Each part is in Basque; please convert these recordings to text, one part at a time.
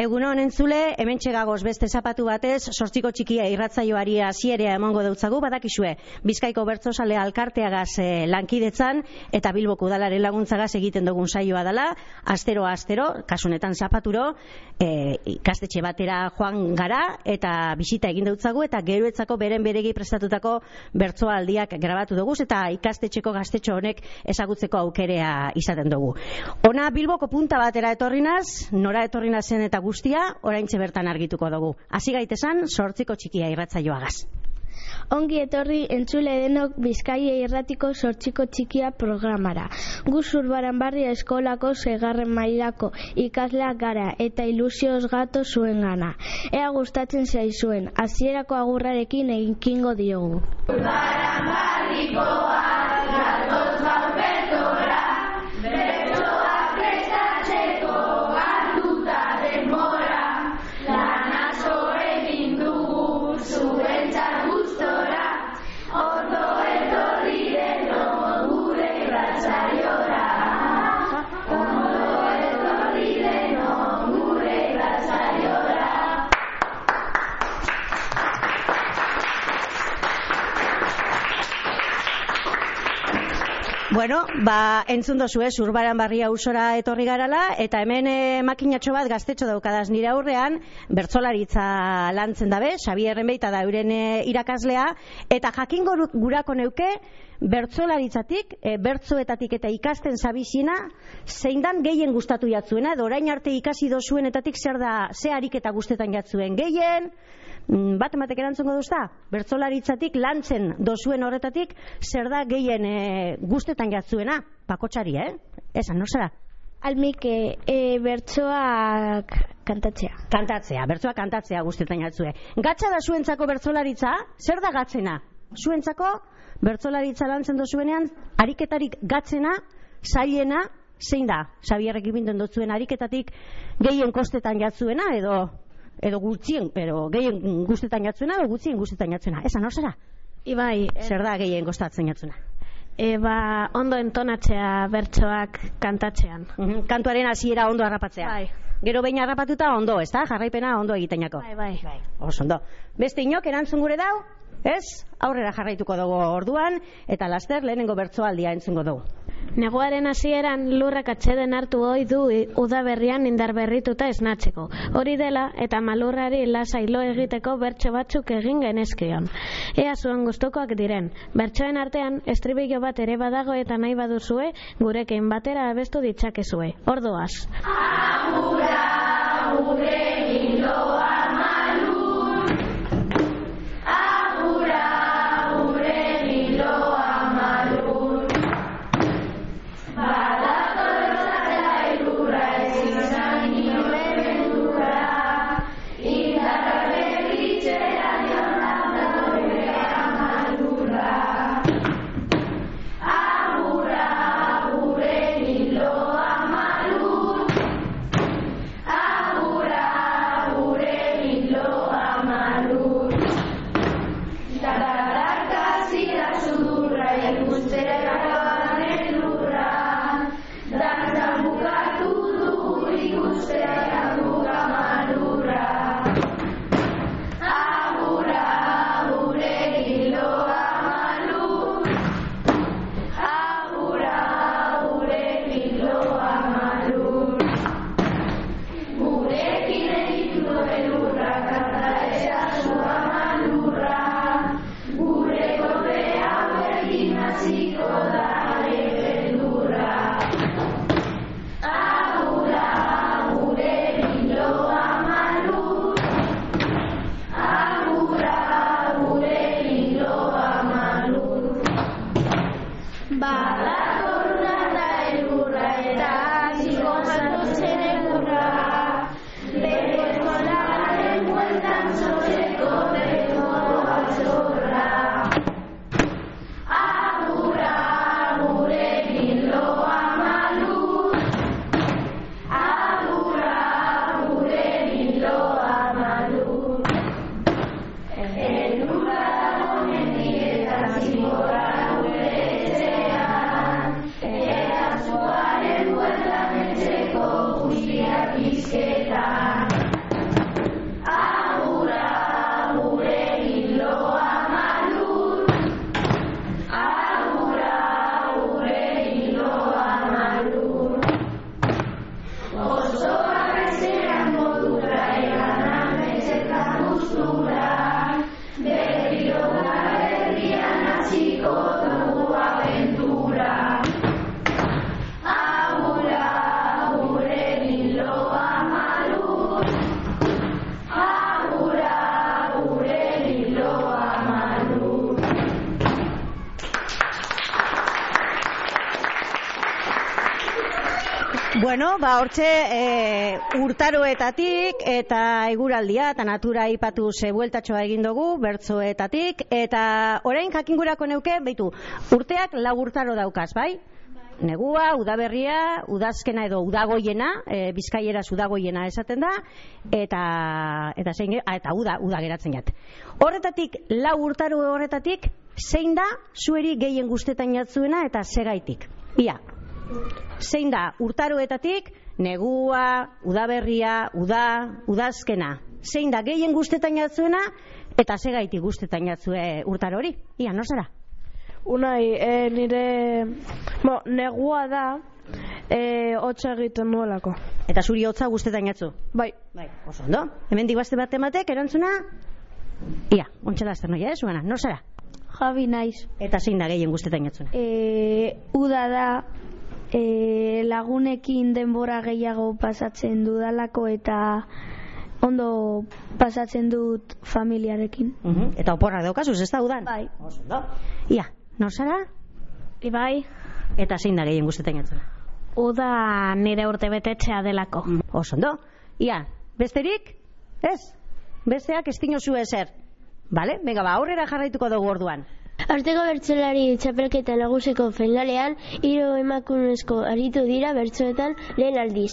Egun honen zule, hemen txegagoz beste zapatu batez, sortziko txikia irratzaioari hasierea emongo deutzagu, badakizue, Bizkaiko bertzosale alkarteagaz eh, lankidetzan, eta Bilboko udalaren laguntzagaz egiten dugun saioa dela, astero astero, kasunetan zapaturo, eh, ikastetxe batera joan gara, eta bisita egin deutzagu, eta geroetzako beren beregi prestatutako bertsoaldiak grabatu dugu, eta ikastetxeko gaztetxo honek ezagutzeko aukerea izaten dugu. Ona Bilboko punta batera etorrinaz, nora etorrinazen eta guztia oraintxe bertan argituko dugu. Hasi gaitesan sortziko txikia irratzaioagaz. Ongi etorri entzule denok Bizkaia irratiko sortziko txikia programara. Gu zurbaran barria eskolako segarren mailako ikasleak gara eta ilusioz gato zuen gana. Ea gustatzen zaizuen, hasierako agurrarekin eginkingo diogu. Zurbaran barrikoa Bueno, ba, entzun dozu, eh, urbaran barria usora etorri garala, eta hemen eh, makinatxo bat gaztetxo daukadaz nire aurrean, bertzolaritza lantzen dabe, Xabi Beita da euren eh, irakaslea, eta jakingo gurako neuke, bertzolaritzatik, e, bertzoetatik eta ikasten zabizina, zein dan gehien gustatu jatzuena, edo orain arte ikasi dozuenetatik zer da, ze ariketa gustetan jatzuen gehien, bat ematek erantzungo duzta, bertzolaritzatik lantzen dozuen horretatik, zer da gehien e, guztetan jatzuena, pakotxari, eh? Esan, no zara? Almik, e, bertsoak kantatzea. Kantatzea, bertsoak kantatzea guztetan jatzue. Gatza da zuentzako bertzolaritza, zer da gatzena? Zuentzako, bertzolaritza lantzen dozuenean, ariketarik gatzena, zailena, zein da? Xabierrek ibinten dotzuen ariketatik gehien kostetan jatzuena, edo edo gutxien, pero gehien guztetan jatzuena, edo gutxien guztetan jatzuena. Esan hor zera? Ibai. Zer da gehien gostatzen jatzuena? E, ba, ondo entonatzea bertsoak kantatzean. Mhm, kantuaren hasiera ondo harrapatzea. Bai. Gero behin harrapatuta ondo, ez da? Jarraipena ondo egitenako. Bai, bai. bai. Oso ondo. Beste inok erantzun gure dau? Ez? Aurrera jarraituko dugu orduan, eta laster lehenengo bertsoaldia entzungo dugu. Neguaren hasieran lurrak atxeden hartu hoi du udaberrian indar berrituta esnatzeko. Hori dela eta malurrari lasailo egiteko bertso batzuk egin genezkion. Ea zuen gustukoak diren. Bertsoen artean estribillo bat ere badago eta nahi baduzue gurekin batera abestu ditzakezue. Ordoaz. Amura, say Bueno, ba, hortxe e, urtaroetatik eta eguraldia eta natura ipatu zebueltatxoa egin dugu, bertzoetatik, eta orain jakingurako neuke, beitu, urteak lau urtaro daukaz, bai? negua, udaberria, udazkena edo udagoiena, e, bizkaiera udagoiena esaten da, eta eta zein, a, eta uda, uda geratzen jat. Horretatik, lau urtaru horretatik, zein da zueri gehien guztetan jatzuena eta segaitik. Ia, zein da urtaruetatik, negua, udaberria, uda, udazkena. Zein da gehien guztetan jatzuena eta segaitik guztetan jatzue urtaro hori. Ia, no zara? Unai, e, nire bo, negua da e, hotza egiten nuelako. Eta zuri hotza guztetan jatzu? Bai. Bai, oso ondo. Hemen digazte bat ematek, erantzuna? Ia, ontsa azter noia, eh, zuena, nor zara? Javi naiz. Eta zein da gehien guztetan jatzuna? E, uda da e, lagunekin denbora gehiago pasatzen dudalako eta ondo pasatzen dut familiarekin. Uh Eta oporra daukazuz, ez da udan? Bai. Oso ondo. Ia, nor zara? Ibai, Eta zein da gehien guztetan jatzuna? uda nire urte betetxea delako. Oso ondo. Ia, besterik? Ez? Besteak ez zu ezer. Bale? Venga, ba, aurrera jarraituko dugu orduan. Arteko bertsolari txapelketa nagusiko finalean, hiru emakumezko aritu dira bertsoetan lehen aldiz.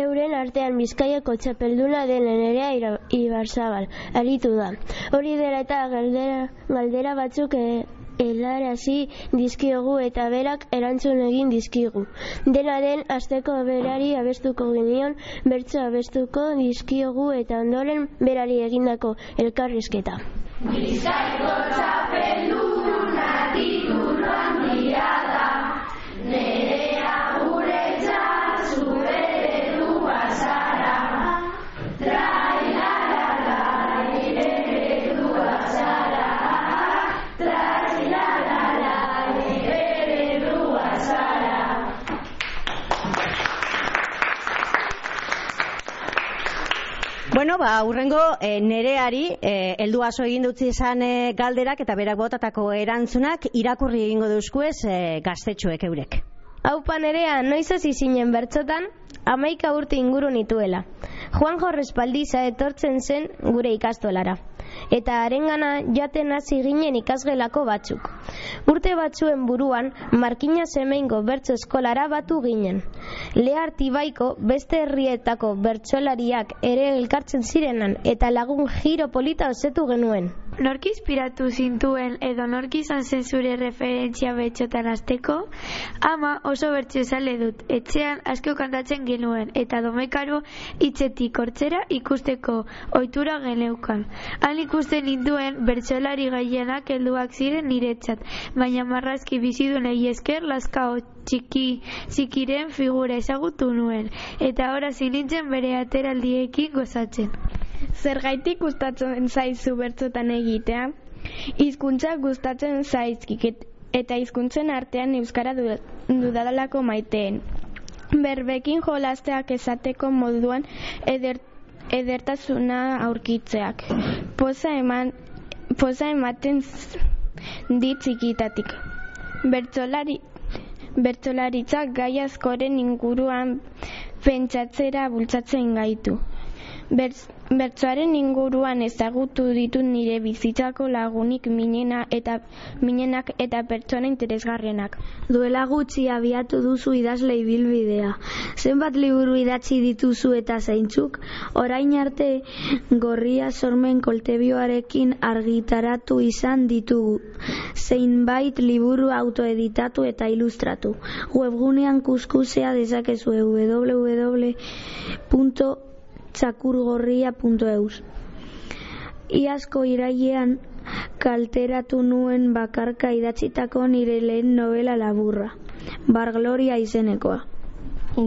Euren artean bizkaiako txapelduna den nerea ibarzabal, aritu da. Hori dela eta galdera, galdera batzuk e, helarazi dizkiogu eta berak erantzun egin dizkigu. Dena den asteko berari abestuko genion, bertso abestuko dizkiogu eta ondoren berari egindako elkarrizketa. Ni sai gozapen luna Bueno, ba, urrengo e, nereari e, heldu aso egin dutzi izan e, galderak eta berak botatako erantzunak irakurri egingo duzkuez e, gaztetxoek eurek. Haupa nerea, noiz hasi zinen bertzotan, amaika urte inguru nituela. Juan Jorrespaldiza etortzen zen gure ikastolara. Eta harengana jaten hasi ginen ikasgelako batzuk. Urte batzuen buruan, Markina Semeingo bertso eskolara batu ginen. Lehartibaiko beste herrietako bertsolariak ere elkartzen zirenan eta lagun giro polita osetu genuen. Nork inspiratu zintuen edo nork izan zen zure referentzia betxotan azteko? Ama oso bertxezale dut, etxean asko kantatzen genuen, eta domekaro hitzetik hortzera ikusteko ohitura geneukan. Han ikusten ninduen bertsolari gaienak helduak ziren niretzat, baina marrazki bizidun esker laskao txiki txikiren figura ezagutu nuen, eta ora zinintzen bere ateraldiekin gozatzen. Zergaitik gustatzen zaizu bertzotan egitea? Hizkuntza gustatzen zaizkik et- eta hizkuntzen artean euskara du- dudalako maiteen. Berbekin jolasteak esateko moduan eder, edertasuna aurkitzeak. Poza eman poza ematen dit txikitatik. Bertsolari Bertsolaritzak gai askoren inguruan pentsatzera bultzatzen gaitu. Bertz, bertsoaren inguruan ezagutu ditut nire bizitzako lagunik minena eta minenak eta pertsona interesgarrienak. Duela gutxi abiatu duzu idazle ibilbidea. Zenbat liburu idatzi dituzu eta zeintzuk? Orain arte gorria sormen koltebioarekin argitaratu izan ditugu. Zeinbait liburu autoeditatu eta ilustratu. Webgunean kuskusea dezakezu www.txakurgorria.eus Iazko irailean kalteratu nuen bakarka idatzitako nire lehen novela laburra. Bargloria izenekoa.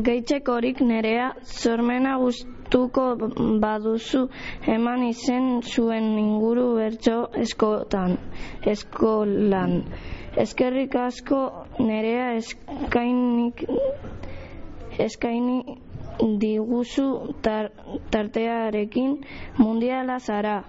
Geitzekorik nerea sormena gustuko baduzu eman izen zuen inguru bertso eskotan, eskolan. Eskerrik asko nerea eskainik eskaini diguzu tar, tartearekin mundiala zara.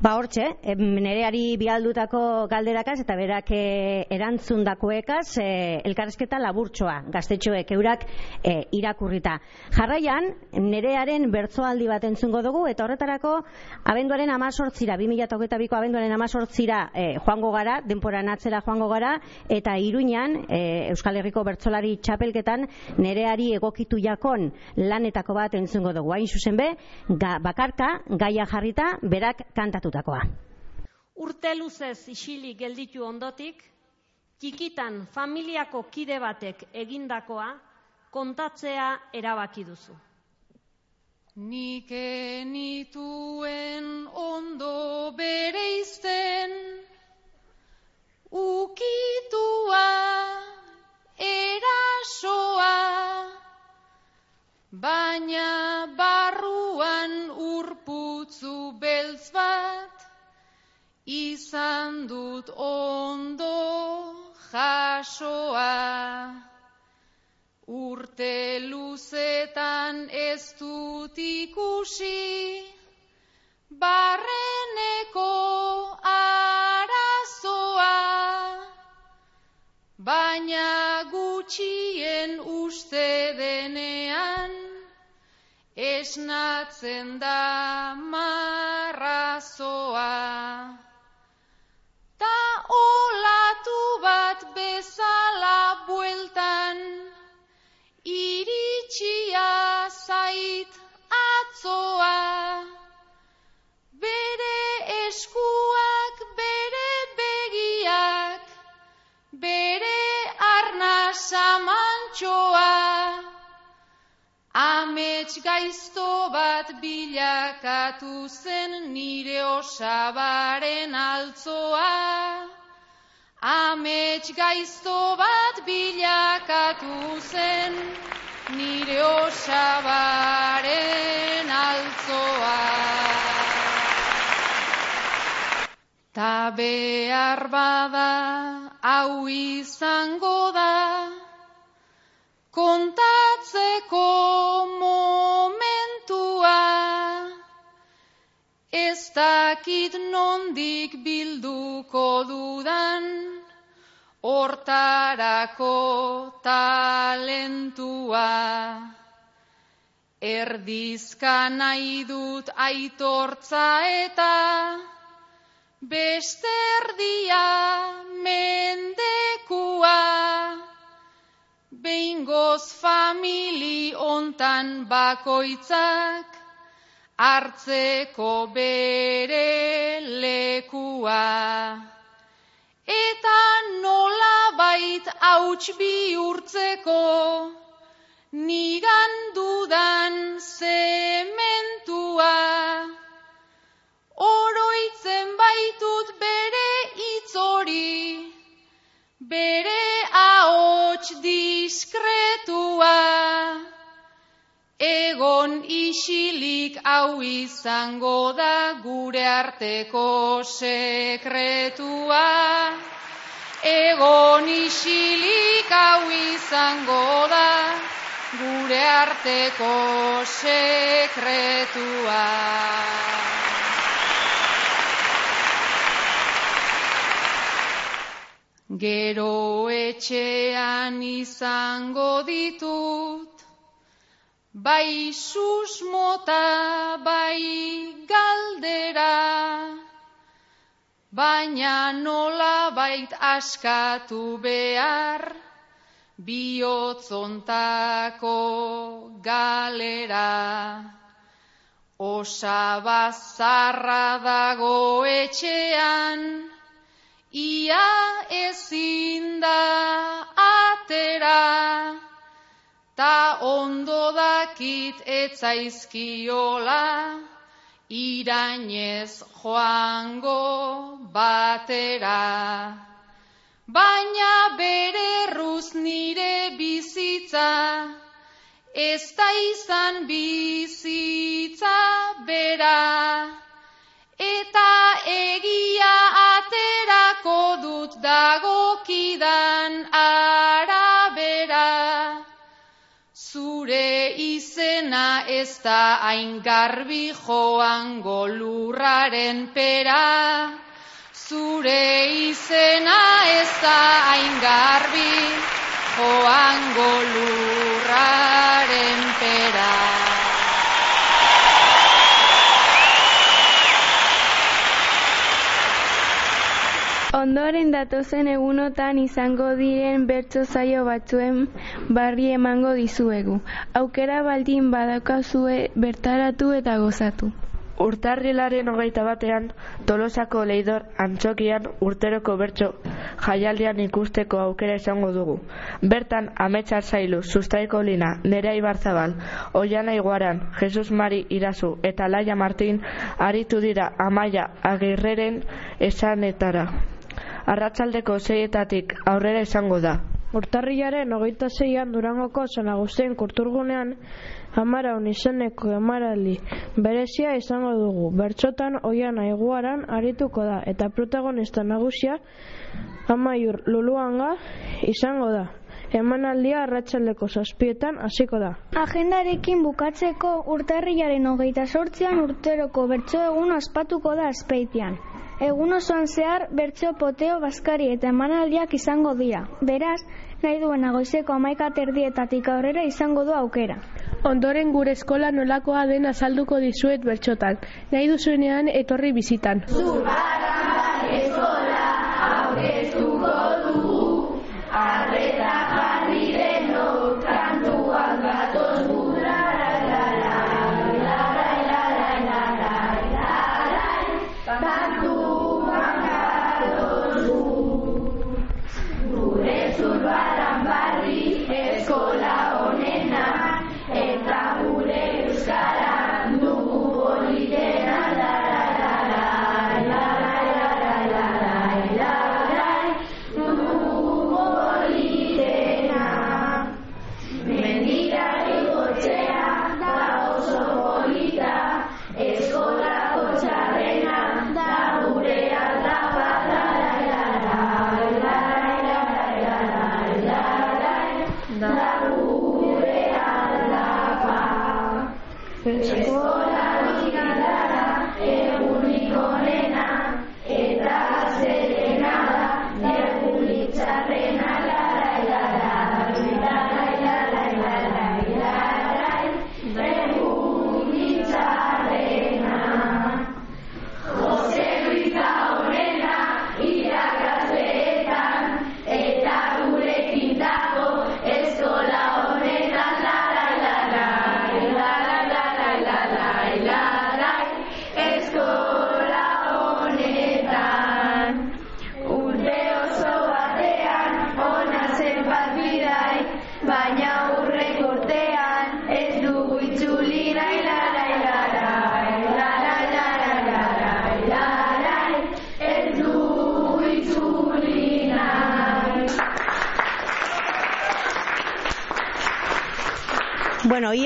Ba hortxe, nereari bialdutako galderakaz eta berak e, erantzundakoekaz e, elkarrezketa laburtsoa gaztetxoek eurak e, irakurrita. Jarraian, nerearen bertzoaldi bat entzungo dugu eta horretarako abenduaren amazortzira, 2008ko abenduaren amazortzira e, joango gara, denporan atzera joango gara eta iruinan e, Euskal Herriko bertzolari txapelketan nereari egokitu jakon lanetako bat entzungo dugu. Hain zuzen be, ga, bakarka, gaia jarrita, berak kantatu gertatutakoa. Urte luzez isilik gelditu ondotik, kikitan familiako kide batek egindakoa kontatzea erabaki duzu. Nik enituen ondo bere izten, ukitua, erasoa, baina barruan urputzu beltz bat, izan dut ondo jasoa. Urte luzetan ez dut ikusi, barreneko arazoa, baina gutxien uste denean, esnatzen da marrazoa. Ta olatu bat bezala bueltan, iritsia zait atzoa. Bere eskuak, bere begiak, bere arna samantxoa. Amets gaizto bat bilakatu zen nire osabaren altzoa. Amets gaizto bat bilakatu zen nire osabaren altzoa. Ta behar bada hau izango da, kontatzeko momentua ez dakit nondik bilduko dudan hortarako talentua. Erdizka nahi dut aitortza eta beste erdia mendekua Behingoz famili ontan bakoitzak hartzeko bere lekua. Eta nola bait hauts bihurtzeko nigan dudan zementua. Oroitzen baitut bere itzori, bere ahots diskretua, egon isilik hau izango da gure arteko sekretua. Egon isilik hau izango da gure arteko sekretua. Gero etxean izango ditut, bai susmota, bai galdera, baina nola bait askatu behar, bihotzontako galera. Osabazarra dago etxean, ia ezin da atera, ta ondo dakit etzaizkiola, irainez joango batera. Baina bere ruz nire bizitza, ez da izan bizitza bera, eta egia aterako dut dagokidan arabera. Zure izen izena ez da hain garbi joango lurraren pera. Zure izena ez da hain garbi joango lurraren pera. Ondoren datozen egunotan izango diren bertso zaio batzuen barri emango dizuegu. Aukera baldin badaukazue bertaratu eta gozatu. Urtarrilaren hogeita batean, Tolosako leidor antxokian urteroko bertso jaialdian ikusteko aukera izango dugu. Bertan, ametsa zailu, sustraiko lina, nerea ibarzabal, oiana iguaran, Jesus Mari Irazu eta Laia Martin aritu dira amaia agirreren esanetara. Arratsaldeko zeietatik aurrera izango da. Urtarrilaren hogeita zeian Durangoko San Agustin kulturgunean amara izeneko emaraldi berezia izango dugu. Bertxotan oian aiguaran arituko da eta protagonista nagusia amaiur luluanga izango da. Emanaldia arratsaldeko zazpietan hasiko da. Agendarekin bukatzeko urtarrilaren hogeita sortzian urteroko bertso egun ospatuko da azpeitian. Egun osoan zehar bertso poteo baskari eta emanaldiak izango dira. Beraz, nahi duena goizeko amaika terdietatik aurrera izango du aukera. Ondoren gure eskola nolakoa den azalduko dizuet bertxotan. Nahi duzuenean etorri bizitan. Zubarran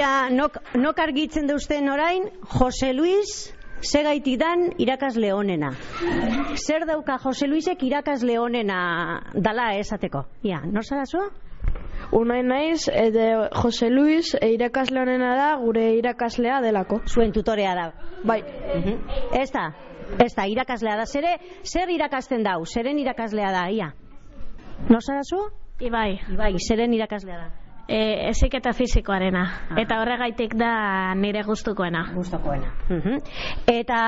ia nok, nok argitzen deusten orain, Jose Luis segaitik dan irakasle honena. Zer dauka Jose Luisek irakasle honena dala esateko? Ia, nor zara zu? Unai naiz, eta Jose Luis e, irakasle honena da gure irakaslea delako. Zuen tutorea da. Bai. Ez da, ez da, irakaslea da. Zere, zer irakasten dau? Zeren irakaslea da, ia? Nor zara zu? Ibai. Ibai, zeren irakaslea da? E, ezik eta fizikoarena. Eta horregaitik da nire gustukoena. Gustukoena. Eta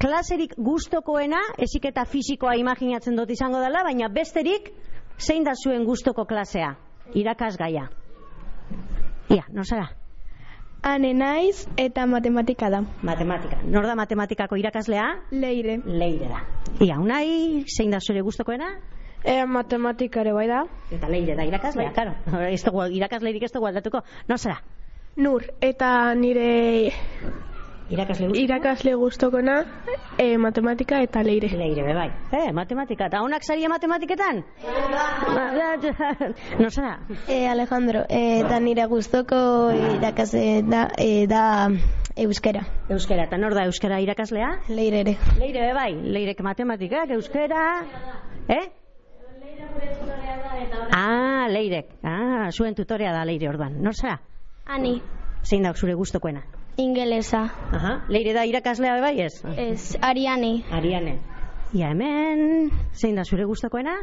klaserik gustokoena, ezik eta fisikoa imaginatzen dut izango dela, baina besterik, zein da zuen gustoko klasea? Irakasgaia. Ia, no zara? Ane naiz eta matematika da. Matematika. Nor da matematikako irakaslea? Leire. Leire da. Ia, unai, zein da zure gustokoena? E, matematikare bai da. Eta leire da irakaslea, claro. Ez dugu, irakasleirik ez dugu aldatuko. No zara? Nur, eta nire Irakasle guztoko? irakasle guztokona e, matematika eta leire. Leire, be bai. Eh, matematika. Eta honak saria matematiketan? no zara? E, Alejandro, e, eta nire guztoko irakasle da, e, da euskera. Euskera, eta nor da euskera irakaslea? Leire ere. Leire, be bai. Leirek matematikak, euskera... Eh? Ah, leirek. Ah, zuen tutorea da leire orduan. Nor zara? Ani. Zein da zure gustokoena? Ingelesa. Aha. Leire da irakaslea bai ez? Ez, Ariane. Ariane. Ia hemen, zein da zure gustokoena?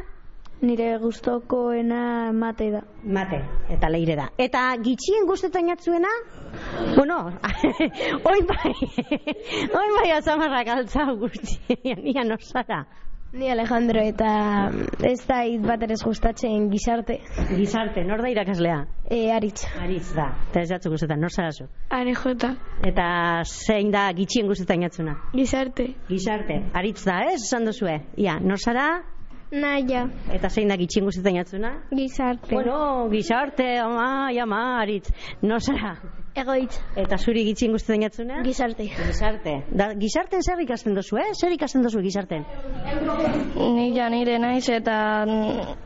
Nire gustokoena mate da. Mate, eta leire da. Eta gitxien gustetan jatzuena? Bueno, oin bai, oin bai azamarrak altza guztien, ia nosara. Ni Alejandro eta ez da hit bat ere gustatzen gizarte. Gizarte, nor da irakaslea? E, aritz. Aritz da, eta ez jatzu gustetan, nor zara zu? Are jota. Eta zein da gitxien gustetan jatzuna? Gizarte. Gizarte, aritz da, ez? Esan duzue. Ia, nor zara? Naia. Eta zein da gitxien gustetan jatzuna? Gizarte. Bueno, gizarte, ama, ama, aritz. Nor zara? Egoitz. Eta zuri gitxien gustetan jatzuna? Gizarte. Gizarte. Da, gizarten zer ikasten dozu, eh? Zer ikasten dozu gizarten? Ni ja nire naiz eta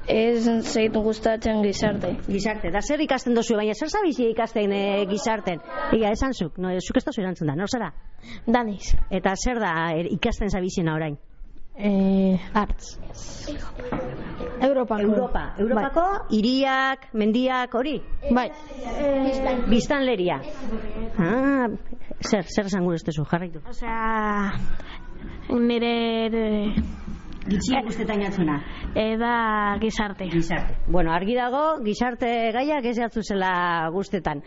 ez zeit gustatzen gizarte. Gizarte. Da zer ikasten dozu, baina zer zabizi ikasten e, gizarten? Ega, esan zuk, no, zuk ez dozu erantzun da, nor zara? Daniz. Eta zer da er, ikasten zabizena orain? Eh, arts. Europako. Europa. Europako hiriak, mendiak, hori? Bai. Biztanleria. Ah, zer, zer esan gure estezu, jarraitu. Osea, nire Gitxien guztetan jatzuna. eda gizarte. Gizarte. Bueno, argi dago, gizarte gaiak ez jatzu zela guztetan.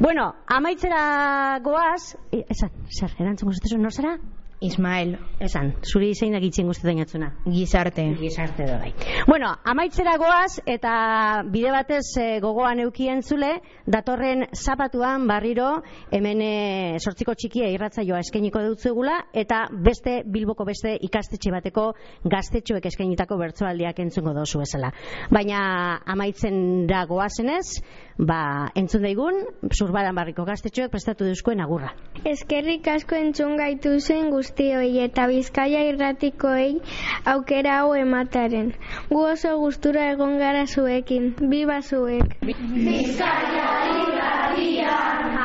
Bueno, amaitzera goaz, e, esan, zer, erantzun guztezu, nor zera? Ismael. Esan, zuri zein da gitxien guztetan jatzuna? Gizarte. Gizarte da bai. Bueno, amaitzera goaz eta bide batez e, gogoan eukien zule, datorren zapatuan barriro hemen e, sortziko txikia irratzaioa eskainiko dutzugula eta beste Bilboko beste ikastetxe bateko gaztetxoek eskainitako bertsoaldiak entzungo dozu bezala. Baina amaitzen da goazenez, ba, entzun daigun, zurbaran barriko gaztetxoek prestatu duzkoen agurra. Eskerrik asko entzun gaitu zen guztioi eta bizkaia irratikoei aukera hau emataren. Gu oso gustura egon gara zuekin. Biba zuek. Bizkaia irratian,